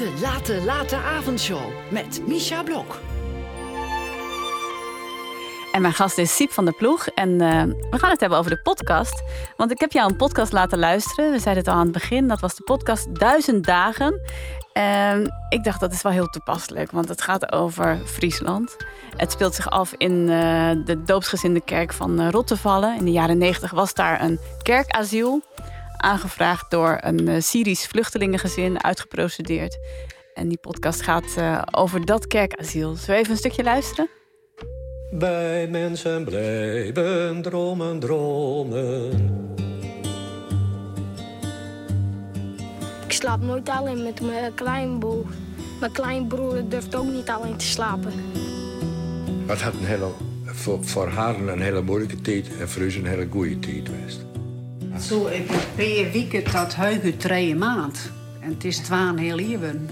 De Late Late Avondshow met Misha Blok. En mijn gast is Siep van der Ploeg. En eh, we gaan het hebben over de podcast. Want ik heb jou een podcast laten luisteren. We zeiden het al aan het begin. Dat was de podcast Duizend Dagen. En ik dacht dat is wel heel toepasselijk. Want het gaat over Friesland. Het speelt zich af in uh, de doopsgezinde kerk van uh, Rottevallen. In de jaren negentig was daar een kerkasiel. Aangevraagd door een Syrisch vluchtelingengezin. Uitgeprocedeerd. En die podcast gaat over dat kerkasiel. Zullen we even een stukje luisteren? Bij mensen blijven dromen, dromen. Ik slaap nooit alleen met mijn kleinbroer. Mijn kleinbroer durft ook niet alleen te slapen. Het had een hele, voor, voor haar een hele moeilijke tijd en voor ons een hele goede tijd geweest. Zo, ik heb twee weken tot heugen drie maand. En het is twaalf heel even.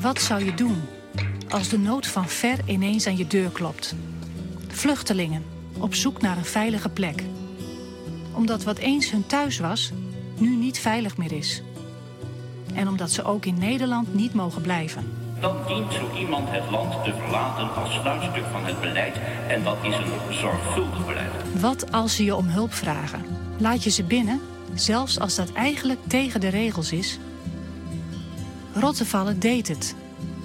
Wat zou je doen als de nood van ver ineens aan je deur klopt. Vluchtelingen op zoek naar een veilige plek. Omdat wat eens hun thuis was, nu niet veilig meer is. En omdat ze ook in Nederland niet mogen blijven. Dan dient zo iemand het land te verlaten als sluitstuk van het beleid. En dat is een zorgvuldig beleid. Wat als ze je om hulp vragen? Laat je ze binnen, zelfs als dat eigenlijk tegen de regels is? Rottevallen deed het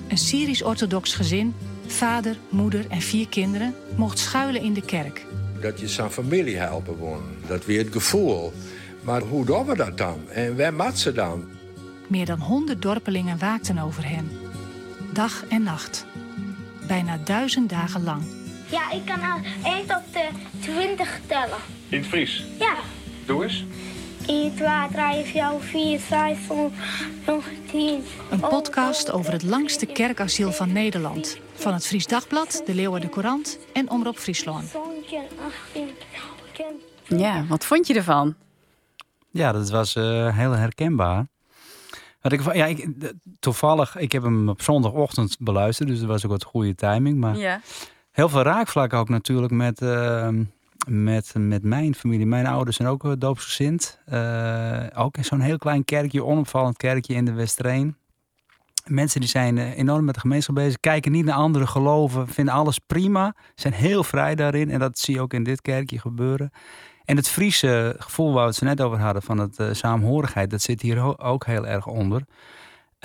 een Syrisch-orthodox gezin, vader, moeder en vier kinderen, mocht schuilen in de kerk. Dat je zijn familie helpen wonen, dat weer het gevoel. Maar hoe doen we dat dan? En waar mat ze dan? Meer dan honderd dorpelingen waakten over hen. Dag en nacht. Bijna duizend dagen lang. Ja, ik kan al 1 tot de 20 tellen. In het Fries? Ja. Doe eens. 1, 2, 3, 4, 4, 5, 6, 10. Een podcast over het langste kerkasiel van Nederland. Van het Fries Dagblad, de Leeuwen de Courant en Omroep Friesland. Ja, wat vond je ervan? Ja, dat was uh, heel herkenbaar. Wat ik, ja, ik, toevallig, ik heb hem op zondagochtend beluisterd, dus dat was ook wat goede timing. Maar ja. heel veel raakvlakken ook natuurlijk met, uh, met, met mijn familie. Mijn ouders zijn ook doopsgezind. Uh, ook in zo'n heel klein kerkje, onopvallend kerkje in de Westreen. Mensen die zijn enorm met de gemeenschap bezig, kijken niet naar andere geloven, vinden alles prima, zijn heel vrij daarin. En dat zie je ook in dit kerkje gebeuren. En het Friese gevoel waar we het zo net over hadden, van het uh, saamhorigheid, dat zit hier ook heel erg onder.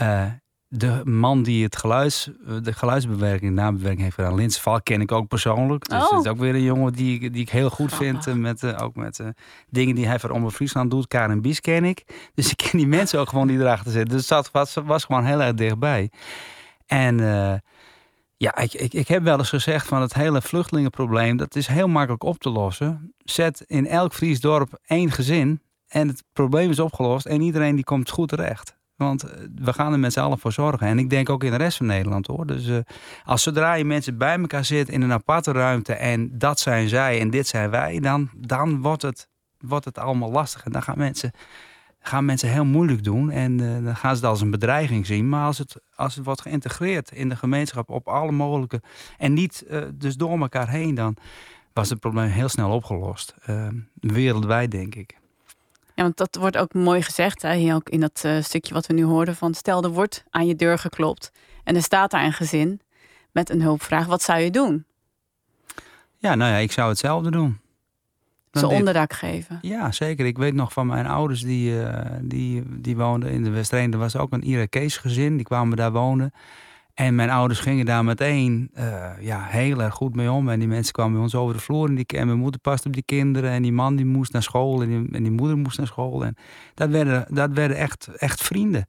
Uh, de man die het geluids, de geluidsbewerking, nabewerking heeft gedaan, Lins Valk, ken ik ook persoonlijk. Dus oh. het is ook weer een jongen die, die ik heel goed vind. Met, uh, ook met dingen die hij voor Omroep Friesland doet. Karen Bies ken ik. Dus ik ken die mensen ook gewoon die erachter zitten. Dus dat was, was gewoon heel erg dichtbij. En ja, ik, ik, ik heb wel eens gezegd van het hele vluchtelingenprobleem, dat is heel makkelijk op te lossen. Zet in elk Fries dorp één gezin en het probleem is opgelost en iedereen die komt goed terecht. Want we gaan er met z'n allen voor zorgen. En ik denk ook in de rest van Nederland hoor. Dus uh, als zodra je mensen bij elkaar zit in een aparte ruimte en dat zijn zij en dit zijn wij, dan, dan wordt, het, wordt het allemaal lastig. En dan gaan mensen, gaan mensen heel moeilijk doen en uh, dan gaan ze het als een bedreiging zien. Maar als het, als het wordt geïntegreerd in de gemeenschap op alle mogelijke en niet uh, dus door elkaar heen, dan was het probleem heel snel opgelost. wereldwijd denk ik. Ja, want dat wordt ook mooi gezegd, hè, hier ook in dat uh, stukje wat we nu hoorden. Van stel, er wordt aan je deur geklopt en er staat daar een gezin met een hulpvraag. Wat zou je doen? Ja, nou ja, ik zou hetzelfde doen. Ze onderdak geven. Ja, zeker. Ik weet nog van mijn ouders, die, uh, die, die woonden in de Westreen. Er was ook een Irakees gezin, die kwamen daar wonen. En mijn ouders gingen daar meteen uh, ja, heel erg goed mee om. En die mensen kwamen bij ons over de vloer. En, die, en mijn moeder paste op die kinderen. En die man die moest naar school. En die, en die moeder moest naar school. En dat werden, dat werden echt, echt vrienden.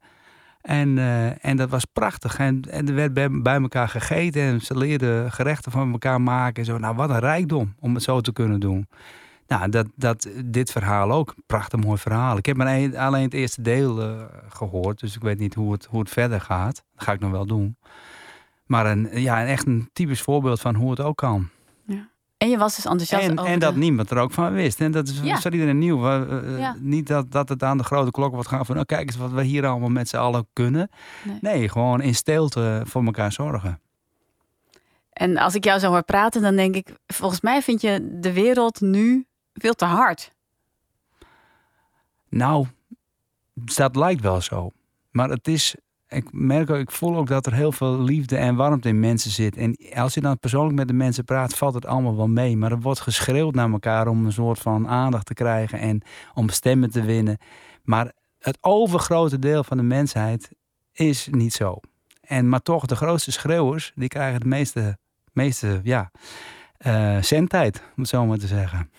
En, uh, en dat was prachtig. En, en er werd bij, bij, elkaar gegeten. En ze leerden gerechten van elkaar maken. En zo. Nou, wat een rijkdom om het zo te kunnen doen. Nou, dat, dat, dit verhaal ook. Prachtig mooi verhaal. Ik heb maar een, alleen het eerste deel uh, gehoord. Dus ik weet niet hoe het, hoe het verder gaat. Dat ga ik nog wel doen. Maar een, ja, echt een typisch voorbeeld van hoe het ook kan. Ja. En je was dus enthousiast en, over En dat de... niemand er ook van wist. En dat is Ja. voor iedereen nieuw. Uh, Ja. Niet dat, dat het aan de grote klok wordt gaan van... nou kijk eens wat we hier allemaal met z'n allen kunnen. Nee. Nee, gewoon in stilte voor elkaar zorgen. En als ik jou zo hoor praten, dan denk ik... Volgens mij vind je de wereld nu veel te hard. Nou, dat lijkt wel zo. Maar het is, ik merk ook, ik voel ook dat er heel veel liefde en warmte in mensen zit. En als je dan persoonlijk met de mensen praat, valt het allemaal wel mee. Maar er wordt geschreeuwd naar elkaar om een soort van aandacht te krijgen en om stemmen te winnen. Maar het overgrote deel van de mensheid is niet zo. En, maar toch, de grootste schreeuwers, die krijgen het meeste, meeste ja, uh, zendtijd, om het zo maar te zeggen.